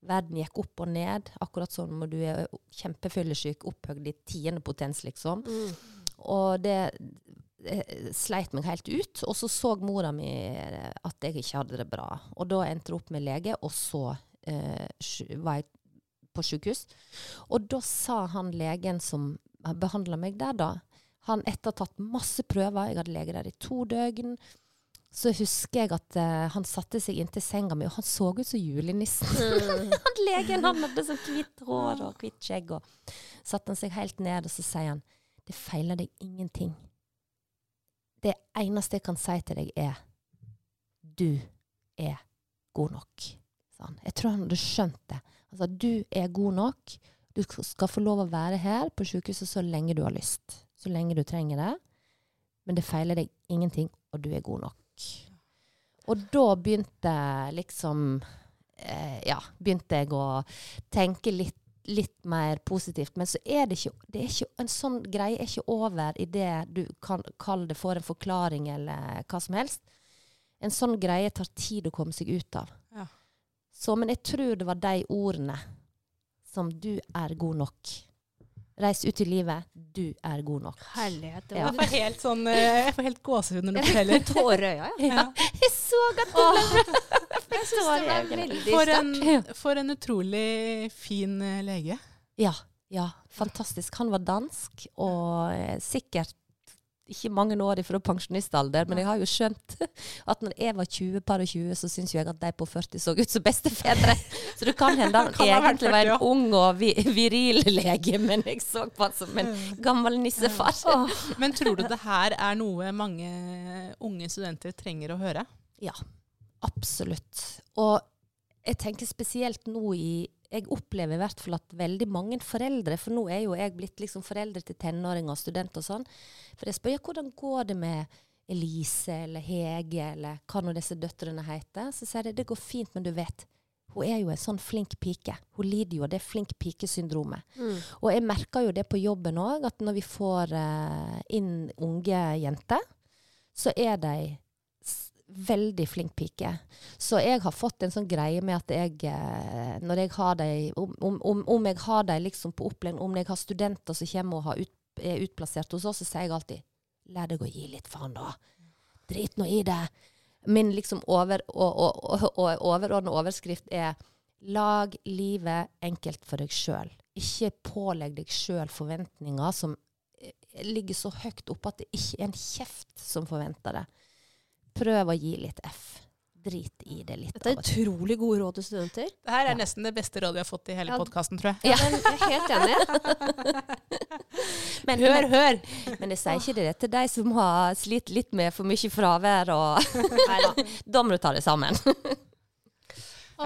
Speaker 3: Verden gikk opp og ned, akkurat sånn når du er kjempefyllesyk, opphøyd i tiende potens, liksom.
Speaker 2: Mm.
Speaker 3: Og det eh, sleit meg helt ut. Og så så mora mi eh, at jeg ikke hadde det bra. Og da endte det opp med lege, og så eh, var jeg på sykehus. Og da sa han legen som behandla meg der, da Han etter tatt masse prøver, jeg hadde lege der i to døgn, så husker jeg at uh, han satte seg inntil senga mi, og han så ut som julenissen.
Speaker 2: Mm.
Speaker 3: han legen han hadde sånn hvitt hår og hvitt skjegg. Og satte han seg helt ned, og så sier han det feiler deg ingenting. Det eneste jeg kan si til deg, er du er god nok. han. Jeg tror han hadde skjønt det. Altså, du er god nok. Du skal få lov å være her på sykehuset så lenge du har lyst. Så lenge du trenger det. Men det feiler deg ingenting, og du er god nok. Og da begynte liksom eh, Ja, begynte jeg å tenke litt, litt mer positivt. Men så er det ikke, det er ikke En sånn greie er ikke over i det du kan kalle det for en forklaring eller hva som helst. En sånn greie tar tid å komme seg ut av.
Speaker 1: Ja.
Speaker 3: Så, men jeg tror det var de ordene som 'du er god nok'. Reis ut i livet. Du er god nok.
Speaker 2: Herlighet. Det
Speaker 3: Ja.
Speaker 2: var
Speaker 1: Jeg får helt, sånn, eh, jeg får helt gåsehud når du forteller.
Speaker 2: tårer i øya, ja.
Speaker 3: Ja. Jeg så at du
Speaker 2: Jeg synes det var veldig sterkt.
Speaker 1: for en utrolig fin eh, lege.
Speaker 3: Ja, ja, fantastisk. Han var dansk, og eh, sikkert ikke mange år ifra pensjonistalder, men jeg har jo skjønt at når jeg var 20, par og 20, så syns jeg at de på 40 så ut som bestefedre. Så det kan hende han egentlig var en ung og vi, viril lege, men jeg så på han som en gammel nissefar.
Speaker 1: Men tror du det her er noe mange unge studenter trenger å høre?
Speaker 3: Ja, absolutt. Og jeg tenker spesielt nå i Jeg opplever i hvert fall at veldig mange foreldre For nå er jo jeg blitt liksom foreldre til tenåringer og studenter og sånn. For jeg spør ja, hvordan går det med Elise eller Hege eller hva nå disse døtrene heter. Så sier de det går fint, men du vet, hun er jo en sånn flink pike. Hun lider jo av det flink pike-syndromet.
Speaker 2: Mm.
Speaker 3: Og jeg merker jo det på jobben òg, at når vi får uh, inn unge jenter, så er de veldig flink pike. Så jeg har fått en sånn greie med at jeg, eh, når jeg har de om, om, om, jeg har dem liksom på opplæring, om jeg har studenter som kommer og ut, er utplassert hos oss, så sier jeg alltid La deg å gi litt faen, da. Drit nå i det. Min liksom over, overordna overskrift er Lag livet enkelt for deg sjøl. Ikke pålegg deg sjøl forventninger som eh, ligger så høyt oppe at det ikke er en kjeft som forventer det. Prøv å gi litt F. Drit i det litt.
Speaker 2: Dette er utrolig gode råd til studenter.
Speaker 1: Det her er
Speaker 3: Ja.
Speaker 1: nesten det beste rådet vi har fått i hele
Speaker 2: Ja.
Speaker 1: podkasten, tror jeg.
Speaker 2: Ja. Men jeg er helt enig.
Speaker 3: Men,
Speaker 1: Hør,
Speaker 3: men,
Speaker 1: hør!
Speaker 3: men jeg sier ikke det til de som har slitt litt med for mye fravær. Og
Speaker 2: Neida.
Speaker 3: da må du ta det sammen.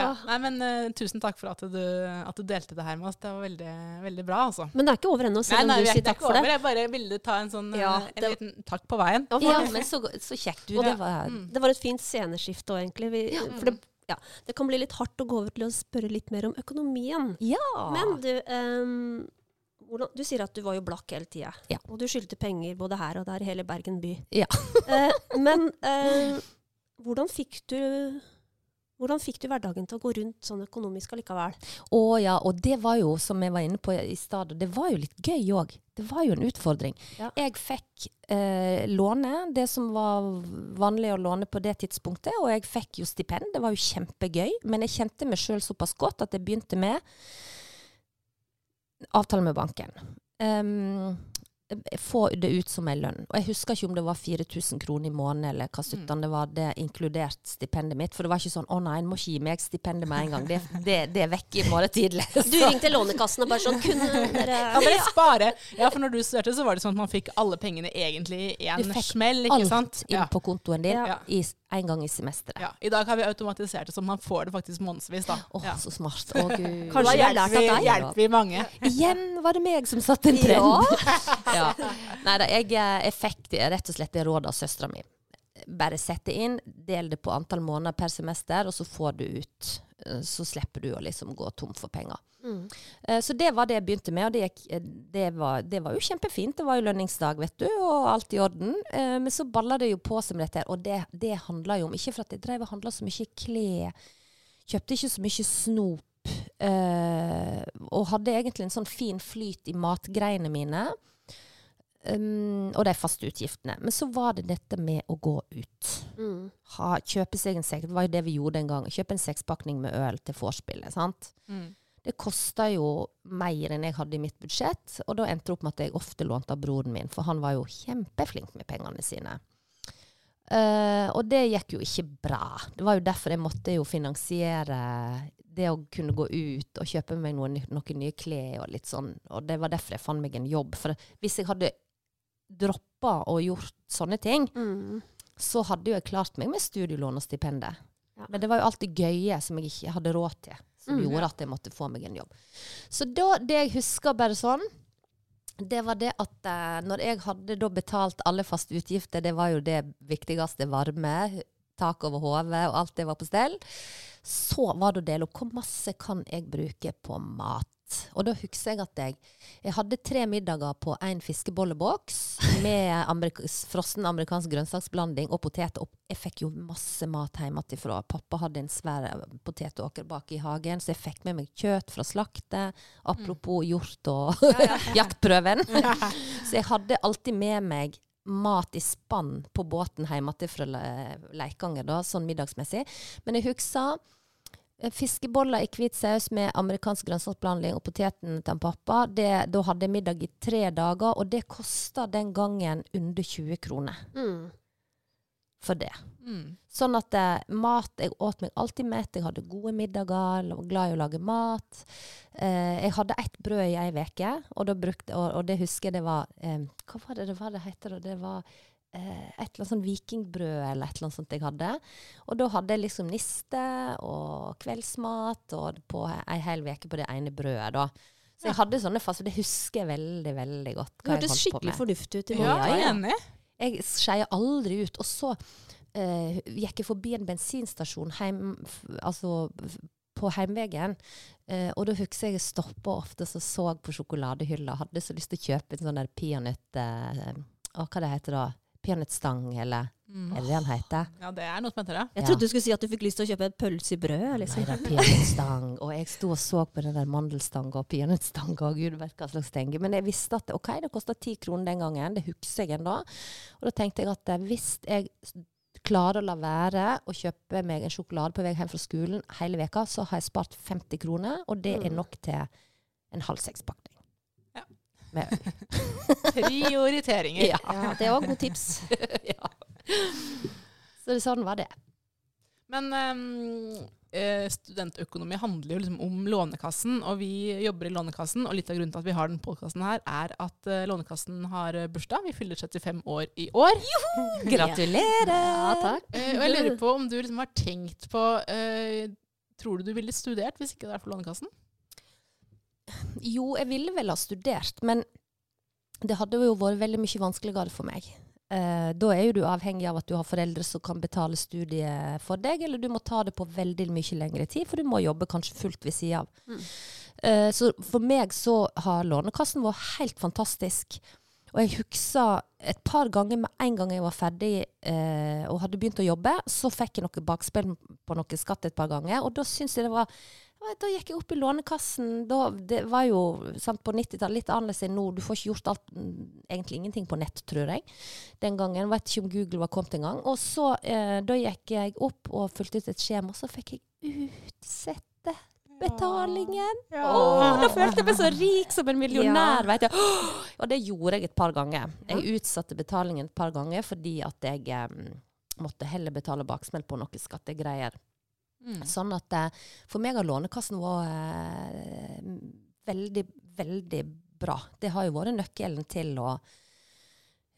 Speaker 1: Ja. Nei, men uh, tusen takk for at du, at du delte det her med oss. Det var veldig, veldig bra, altså.
Speaker 2: Men det er ikke over ennå,
Speaker 1: Nei,
Speaker 2: selv om du
Speaker 1: er
Speaker 2: sier takk for det.
Speaker 1: Jeg bare ville ta en sånn eh,
Speaker 2: Ja,
Speaker 1: en liten takk på veien.
Speaker 2: Ja,
Speaker 3: men så, så kjekt du. Det var
Speaker 1: Mm.
Speaker 2: Det var et fint sceneskifte òg, egentlig. Vi, for det, ja, det kan bli litt hardt å gå over til å spørre litt mer om økonomien.
Speaker 3: Ja.
Speaker 2: Men du, um, hvordan, du sier at du var jo blakk hele tida.
Speaker 3: Ja.
Speaker 2: Og du skyldte penger både her og der i hele Bergen by.
Speaker 3: Ja.
Speaker 2: Eh, men eh, hvordan fikk du hvordan fikk du hverdagen til å gå rundt sånn økonomisk allikevel?
Speaker 3: Å ja, og det var jo, som jeg var inne på i stad, det var jo litt gøy òg. Det var jo en utfordring.
Speaker 2: Ja.
Speaker 3: Jeg fikk eh, låne det som var vanlig å låne på det tidspunktet, og jeg fikk jo stipend. Det var jo kjempegøy. Men jeg kjente meg sjøl såpass godt at jeg begynte med avtale med banken. Um, få det ut som en lønn. Og jeg husker ikke om det var 4000 kroner i måneden eller hva suttan det var, det inkludert stipendet mitt. For det var ikke sånn 'Å nei, en må ikke gi meg stipendet med en gang'. Det, det, det er vekk i morgen tidlig.
Speaker 2: Du ringte Lånekassen og bare sånn Kunne dere
Speaker 1: Ja, bare spare? Ja, for når du studerte, så var det sånn at man fikk alle pengene egentlig i
Speaker 3: Du
Speaker 1: en
Speaker 3: fikk
Speaker 1: smell, ikke
Speaker 3: Alt inn
Speaker 1: Ja.
Speaker 3: på kontoen din
Speaker 1: Ja.
Speaker 3: i, en gang i semesteret.
Speaker 1: Ja. I dag har vi automatisert det så man får det faktisk månedsvis, da.
Speaker 3: oh,
Speaker 1: Ja.
Speaker 3: så smart. Å, gud.
Speaker 2: Kanskje
Speaker 1: Da hjelper vi, hjelper vi mange.
Speaker 3: Igjen var det meg som satte en trend. Ja. Nei da, jeg, eh, jeg fikk det rett og slett det rådet av søstera mi. Bare sett det inn, del det på antall måneder per semester, og så får du ut. eh, Så slipper du å liksom gå tom for penger.
Speaker 2: Mm.
Speaker 3: Eh, Så det var det jeg begynte med, og det, gikk, eh, det, var, det var jo kjempefint. Det var jo lønningsdag, vet du, og alt i orden. Eh, Men så balla det jo på som dette her, og det, det handla jo om Ikke for at jeg drev og handla så mye klær, kjøpte ikke så mye snop. eh, og hadde egentlig en sånn fin flyt i matgreiene mine. Um, og de faste utgiftene. Men så var det dette med å gå ut.
Speaker 2: Mm.
Speaker 3: Ha, kjøpe seg en sekk. Det var jo det vi gjorde en gang. Kjøpe en sekspakning med øl til vorspielet. sant?
Speaker 1: Mm.
Speaker 3: Det kosta jo mer enn jeg hadde i mitt budsjett, og da endte det opp med at jeg ofte lånte av broren min, for han var jo kjempeflink med pengene sine. Uh, og det gikk jo ikke bra. Det var jo derfor jeg måtte jo finansiere det å kunne gå ut og kjøpe meg noen, noen nye klær og litt sånn. Og det var derfor jeg fant meg en jobb. For hvis jeg hadde droppa og gjort sånne ting,
Speaker 2: Mm.
Speaker 3: så hadde jo jeg klart meg med studielån og stipendet.
Speaker 2: Ja.
Speaker 3: Men det var jo alt det gøye som jeg ikke hadde råd til, som
Speaker 2: Mm.
Speaker 3: gjorde at jeg måtte få meg en jobb. Så da, det jeg husker bare sånn, det var det at eh, når jeg hadde da betalt alle faste utgifter, det var jo det viktigste, varme, tak over hodet og alt det var på stell, så var det å dele opp hvor masse kan jeg bruke på mat. Og da husker jeg at jeg, jeg hadde tre middager på en fiskebolleboks med amerik frossen amerikansk grønnsaksblanding og potet. Og jeg fikk jo masse mat hjemmefra. Pappa hadde en svær eh, potetåker bak i hagen, så jeg fikk med meg kjøtt fra slaktet. Apropos hjort og jaktprøven. så jeg hadde alltid med meg mat i spann på båten hjemme til fra Leikanger, da, sånn middagsmessig. Men jeg husker fiskeboller i hvit saus med amerikansk grønnsaksblanding og poteten til en pappa. Det, da hadde jeg middag i tre dager, og det kosta den gangen under 20 kroner
Speaker 2: Mm.
Speaker 3: for det.
Speaker 1: Mm.
Speaker 3: Sånn at eh, mat Jeg åt meg alltid mett. Jeg hadde gode middager, var glad i å lage mat. Eh, jeg hadde ett brød i ei uke, og, og, og det husker jeg det var eh, Hva var det det var det heter? og Det var eh, et eller annet sånn vikingbrød eller et eller annet sånt jeg hadde. Og da hadde jeg liksom niste og kveldsmat og på ei hel uke på det ene brødet, da. Så jeg hadde sånne faser. det husker jeg veldig, veldig godt.
Speaker 2: Det
Speaker 3: hva det
Speaker 2: hørtes skikkelig fornuftig ut. i
Speaker 1: Ja, jeg er enig.
Speaker 3: Jeg skeier aldri ut. Og så eh, gikk jeg forbi en bensinstasjon heim, altså, på heimveien. Eh, og da husker jeg jeg stoppa ofte og så på sjokoladehylla. Hadde så lyst til å kjøpe en sånn der peanøtt... Eh, hva det heter da? Peanøttstang, eller
Speaker 1: Mm.
Speaker 3: er det det han heter?
Speaker 1: Ja, det er noe som heter det.
Speaker 2: Jeg
Speaker 3: Ja.
Speaker 2: trodde du skulle si at du fikk lyst til å kjøpe en pølse i brød.
Speaker 3: Nei,
Speaker 2: Liksom.
Speaker 3: det er peanøttstang. Og jeg sto og så på den der mandelstanga og peanøttstanga og gud vet hva slags stenge. Men jeg visste at ok, det kosta ti kroner den gangen. Det husker jeg ennå. Og da tenkte jeg at eh, hvis jeg klarer å la være å kjøpe meg en sjokolade på vei hjem fra skolen hele veka, så har jeg spart 50 kroner, og det er
Speaker 2: Mm.
Speaker 3: nok til en halv sekspakning. Med øl.
Speaker 1: Prioriteringer.
Speaker 3: Ja.
Speaker 2: Ja, det var gode tips.
Speaker 3: ja. Så sånn var det.
Speaker 1: Men eh, studentøkonomi handler jo liksom om Lånekassen, og vi jobber i Lånekassen. Og litt av grunnen til at vi har den podkasten her, er at eh, Lånekassen har eh, bursdag. Vi fyller 75 år i år.
Speaker 3: Gratulerer!
Speaker 2: Ja, takk.
Speaker 1: Uh, og jeg lurer på om du liksom har tenkt på eh, Tror du du ville studert hvis ikke det er for Lånekassen?
Speaker 3: Jo, jeg ville vel ha studert, men det hadde jo vært veldig mye vanskeligere for meg. Eh, da er jo du avhengig av at du har foreldre som kan betale studiet for deg, eller du må ta det på veldig mye lengre tid, for du må jobbe kanskje fullt ved sida av.
Speaker 2: Mm.
Speaker 3: Eh, så for meg så har Lånekassen vært helt fantastisk. Og jeg husker et par ganger med en gang jeg var ferdig eh, og hadde begynt å jobbe, så fikk jeg noe bakspill på noe skatt et par ganger, og da syns jeg det var da gikk jeg opp i Lånekassen. Da, det var jo sant, på 90-tallet litt annerledes enn nå. Du får ikke gjort alt, egentlig ingenting på nett, tror jeg. Den gangen. Vet ikke om Google var kommet engang. Og så, eh, da gikk jeg opp og fulgte ut et skjema, og så fikk jeg utsette betalingen.
Speaker 1: Ja.
Speaker 3: Åh, da følte jeg meg så rik som en millionær,
Speaker 2: Ja.
Speaker 3: vet du. Åh, Og det gjorde jeg et par ganger. Jeg utsatte betalingen et par ganger fordi at jeg eh, måtte heller betale baksmell på noen skattegreier.
Speaker 1: Mm.
Speaker 3: Sånn at eh, for meg har Lånekassen vært eh, veldig, veldig bra. Det har jo vært nøkkelen til å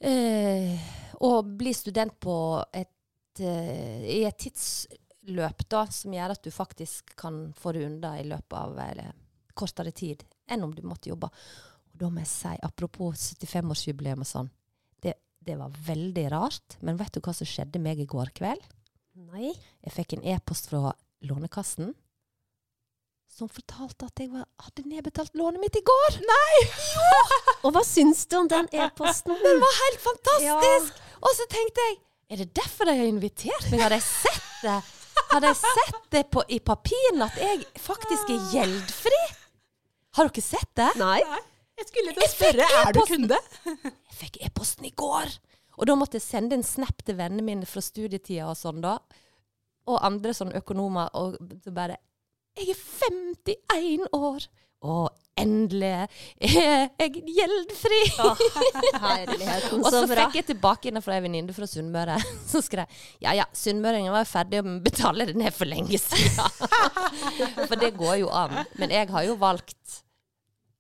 Speaker 3: eh, å bli student på et, eh, i et tidsløp da, som gjør at du faktisk kan få det unna i løpet av eller, kortere tid enn om du måtte jobbe. Og da må jeg si, apropos 75-årsjubileum og sånn, det, det var veldig rart. Men vet du hva som skjedde meg i går kveld?
Speaker 2: Nei.
Speaker 3: Jeg fikk en e-post fra Lånekassen som fortalte at jeg var, hadde nedbetalt lånet mitt i går. Nei!
Speaker 2: Og hva syns du om den e-posten?
Speaker 3: Den var helt fantastisk! Og så tenkte jeg, er det derfor de har invitert meg? Hadde jeg sett det? Hadde jeg sett det på, i papirene at jeg faktisk er gjeldfri? Har dere sett det?
Speaker 2: Nei.
Speaker 1: Jeg skulle til å spørre, er du kunde?
Speaker 3: Jeg fikk e-posten i går. Og da måtte jeg sende en snap til vennene mine fra studietida og sånn, da. Og andre sånne økonomer. Og så bare Jeg er 51 år, og endelig er jeg gjeldfri!
Speaker 2: Herligheten,
Speaker 3: Og så
Speaker 2: så
Speaker 3: fikk jeg tilbake inn fra ei venninne fra Sunnmøre som skrev ja ja, sunnmøringen var ferdig å betale det ned for lenge siden. for det går jo an. Men jeg har jo valgt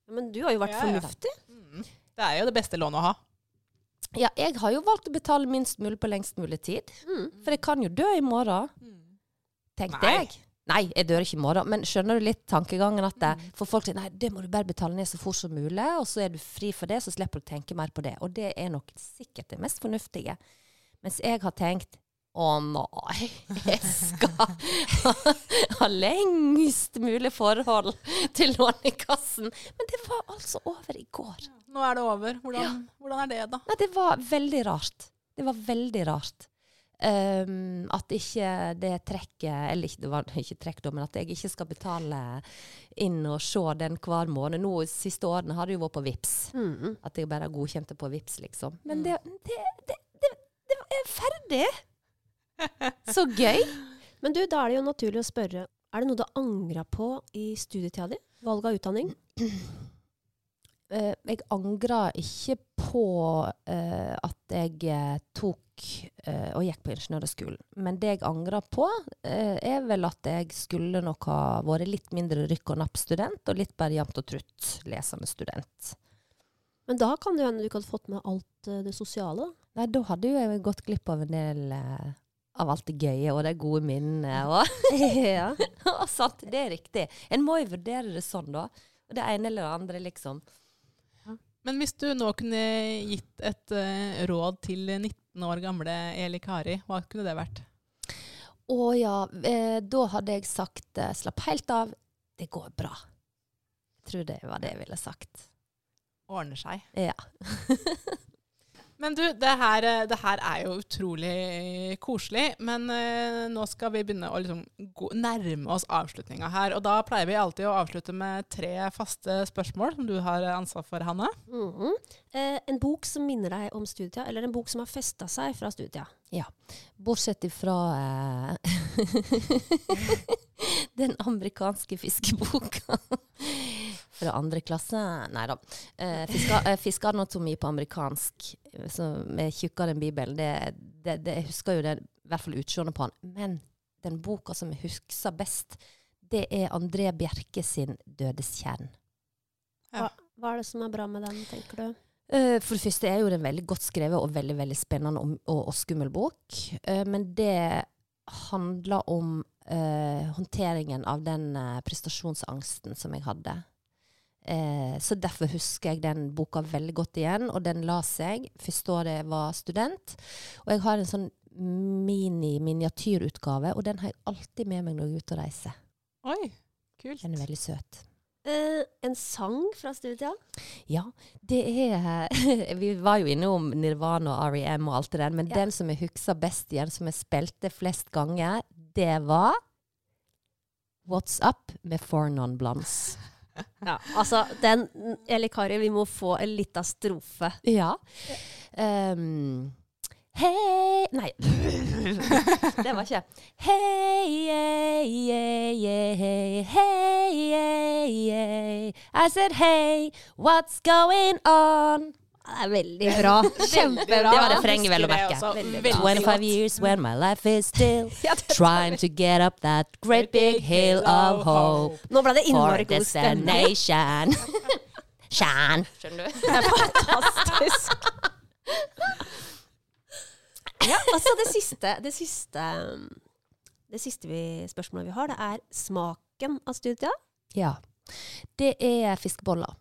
Speaker 2: Men du har jo vært
Speaker 1: Ja, ja.
Speaker 2: fornuftig.
Speaker 1: Det er jo det beste lånet å ha.
Speaker 3: Ja, jeg har jo valgt å betale minst mulig på lengst mulig tid.
Speaker 2: Mm.
Speaker 3: For jeg kan jo dø i morgen, tenkte
Speaker 1: Nei.
Speaker 3: jeg. Nei, jeg dør ikke i morgen. Men skjønner du litt tankegangen at det, For folk sier nei, det må du bare betale ned så fort som mulig, og så er du fri for det, så slipper du å tenke mer på det. Og det er nok sikkert det mest fornuftige. Mens jeg har tenkt å nei, jeg skal ha lengst mulig forhold til Lånekassen. Men det var altså over i går.
Speaker 1: Nå er det over. Hvordan, hvordan er det, da?
Speaker 3: Nei, det var veldig rart. Det var veldig rart. Um, at ikke det trekket Eller ikke, det var ikke trekk, da, men at jeg ikke skal betale inn og se den hver måned. Nå siste årene har det jo vært på VIPS.
Speaker 2: Mm.
Speaker 3: At jeg bare godkjente på VIPS, liksom. Men det, det, det, det, det er ferdig! Så gøy.
Speaker 2: Men du, da er det jo naturlig å spørre, er det noe du angra på i studietida di? Valg av utdanning?
Speaker 3: Eh, jeg angrer ikke på uh, at jeg eh, tok uh, og gikk på ingeniørskolen. Men det jeg angrer på, uh, er vel at jeg skulle nok ha vært litt mindre rykk og napp-student, og litt bare jevnt og trutt lesende student.
Speaker 2: Men da kan det hende du ikke hadde fått med alt det sosiale.
Speaker 3: Nei, da hadde jo jeg gått glipp av en del av alt det gøye og de gode minnene. Og,
Speaker 2: ja.
Speaker 3: og sant, det er riktig. En må jo vurdere det sånn, da. Det ene eller det andre, liksom.
Speaker 1: Men hvis du nå kunne gitt et uh, råd til 19 år gamle Eli Kari, hva kunne det vært?
Speaker 3: Å ja, eh, da hadde jeg sagt eh, slapp helt av, det går bra. Jeg tror det var det jeg ville sagt.
Speaker 1: Ordner seg.
Speaker 3: Ja.
Speaker 1: Men du, det her, eh, det her er jo utrolig koselig. Men uh, nå skal vi begynne å liksom gå, nærme oss avslutninga her. Og da pleier vi alltid å avslutte med tre faste spørsmål som du har ansvar for, Hanne.
Speaker 2: Mhm. eh, en bok som minner deg om studietida, eller en bok som har festa seg fra studietida.
Speaker 3: Bortsett ifra eh, den amerikanske fiskeboka. Fra andre klasse Nei da. Eh, eh, fiskeanatomi på amerikansk, eh, som er tjukkere enn Bibelen, det, det, det, jeg husker jo det, i hvert fall utseendet på den. Men den boka som jeg husker best, det er André Bjerke sin 'Dødeskjern'.
Speaker 1: Ja.
Speaker 2: Hva, hva er det som er bra med den, tenker du?
Speaker 3: Eh, For det første er jo det en veldig godt skrevet og veldig veldig spennende og, og, og skummel bok. Eh, men det handler om uh, håndteringen av den eh, prestasjonsangsten som jeg hadde. Eh, så derfor husker jeg den boka veldig godt igjen, og den la seg første året jeg var student. Og jeg har en sånn mini-miniatyrutgave, og den har jeg alltid med meg når jeg er ute og reiser.
Speaker 1: Oi, kult.
Speaker 3: Den er veldig søt.
Speaker 2: Uh, en sang fra studia?
Speaker 3: Ja, det er Vi var jo innom Nirvana og REM og alt det der, men
Speaker 2: Ja.
Speaker 3: den som jeg husker best igjen, som jeg spilte flest ganger, det var What's Up med Four Non Blondes.
Speaker 2: Ja, altså, den Eli Kari, vi må få en lita strofe.
Speaker 3: Ja. Um, Hei Nei, det var ikke hei, hei, hei, hei, hei, hei. I said hey, what's going on?
Speaker 2: Det er veldig bra. Kjempebra.
Speaker 3: Det var refrenget, vel å merke.
Speaker 1: også
Speaker 2: Veldig
Speaker 1: veldig
Speaker 3: 25 years when my life is still trying to get up that great big hill of hope
Speaker 2: Nå ble det
Speaker 3: for
Speaker 2: innmari god stemning.
Speaker 3: Skjønner du?
Speaker 2: Det er fantastisk. Ja, altså det siste, det siste Det siste vi, spørsmålet vi har, det er smaken av studia.
Speaker 3: Ja. Det er fiskeboller.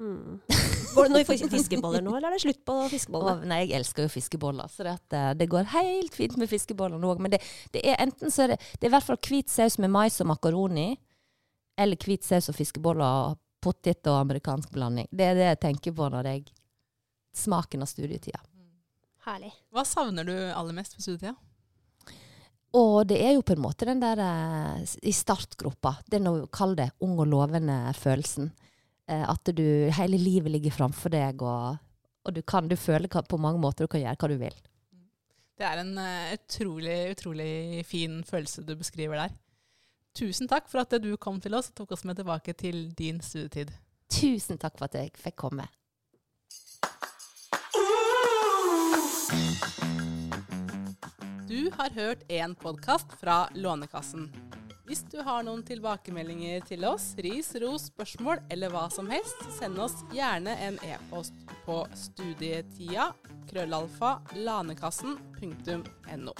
Speaker 2: Mm. Går det noe i fiskeboller nå, eller er det slutt på fiskeboller?
Speaker 3: Oh, nei, jeg elsker jo fiskeboller, så det, at, eh, det går helt fint med fiskeboller nå òg. Men det, det er enten så er det, det er i hvert fall hvit saus med mais og makaroni, eller hvit saus og fiskeboller og potet og amerikansk blanding. Det er det jeg tenker på når jeg Smaken av studietida.
Speaker 2: Herlig.
Speaker 1: Hva savner du aller mest på studietida?
Speaker 3: Og det er jo på en måte den der eh, i startgropa, den å kalle det ung og lovende følelsen. Eh, at du hele livet ligger framfor deg, og, og du kan du føler på mange måter du kan gjøre hva du vil.
Speaker 1: Det er en uh, utrolig, utrolig fin følelse du beskriver der. Tusen takk for at du kom til oss og tok oss med tilbake til din studietid.
Speaker 3: Tusen takk for at jeg fikk komme.
Speaker 1: Du har hørt en podkast fra Lånekassen. Hvis du har noen tilbakemeldinger til oss, ris, ros, spørsmål eller hva som helst, send oss gjerne en e-post på studietida krøllalfa lanekassen.no.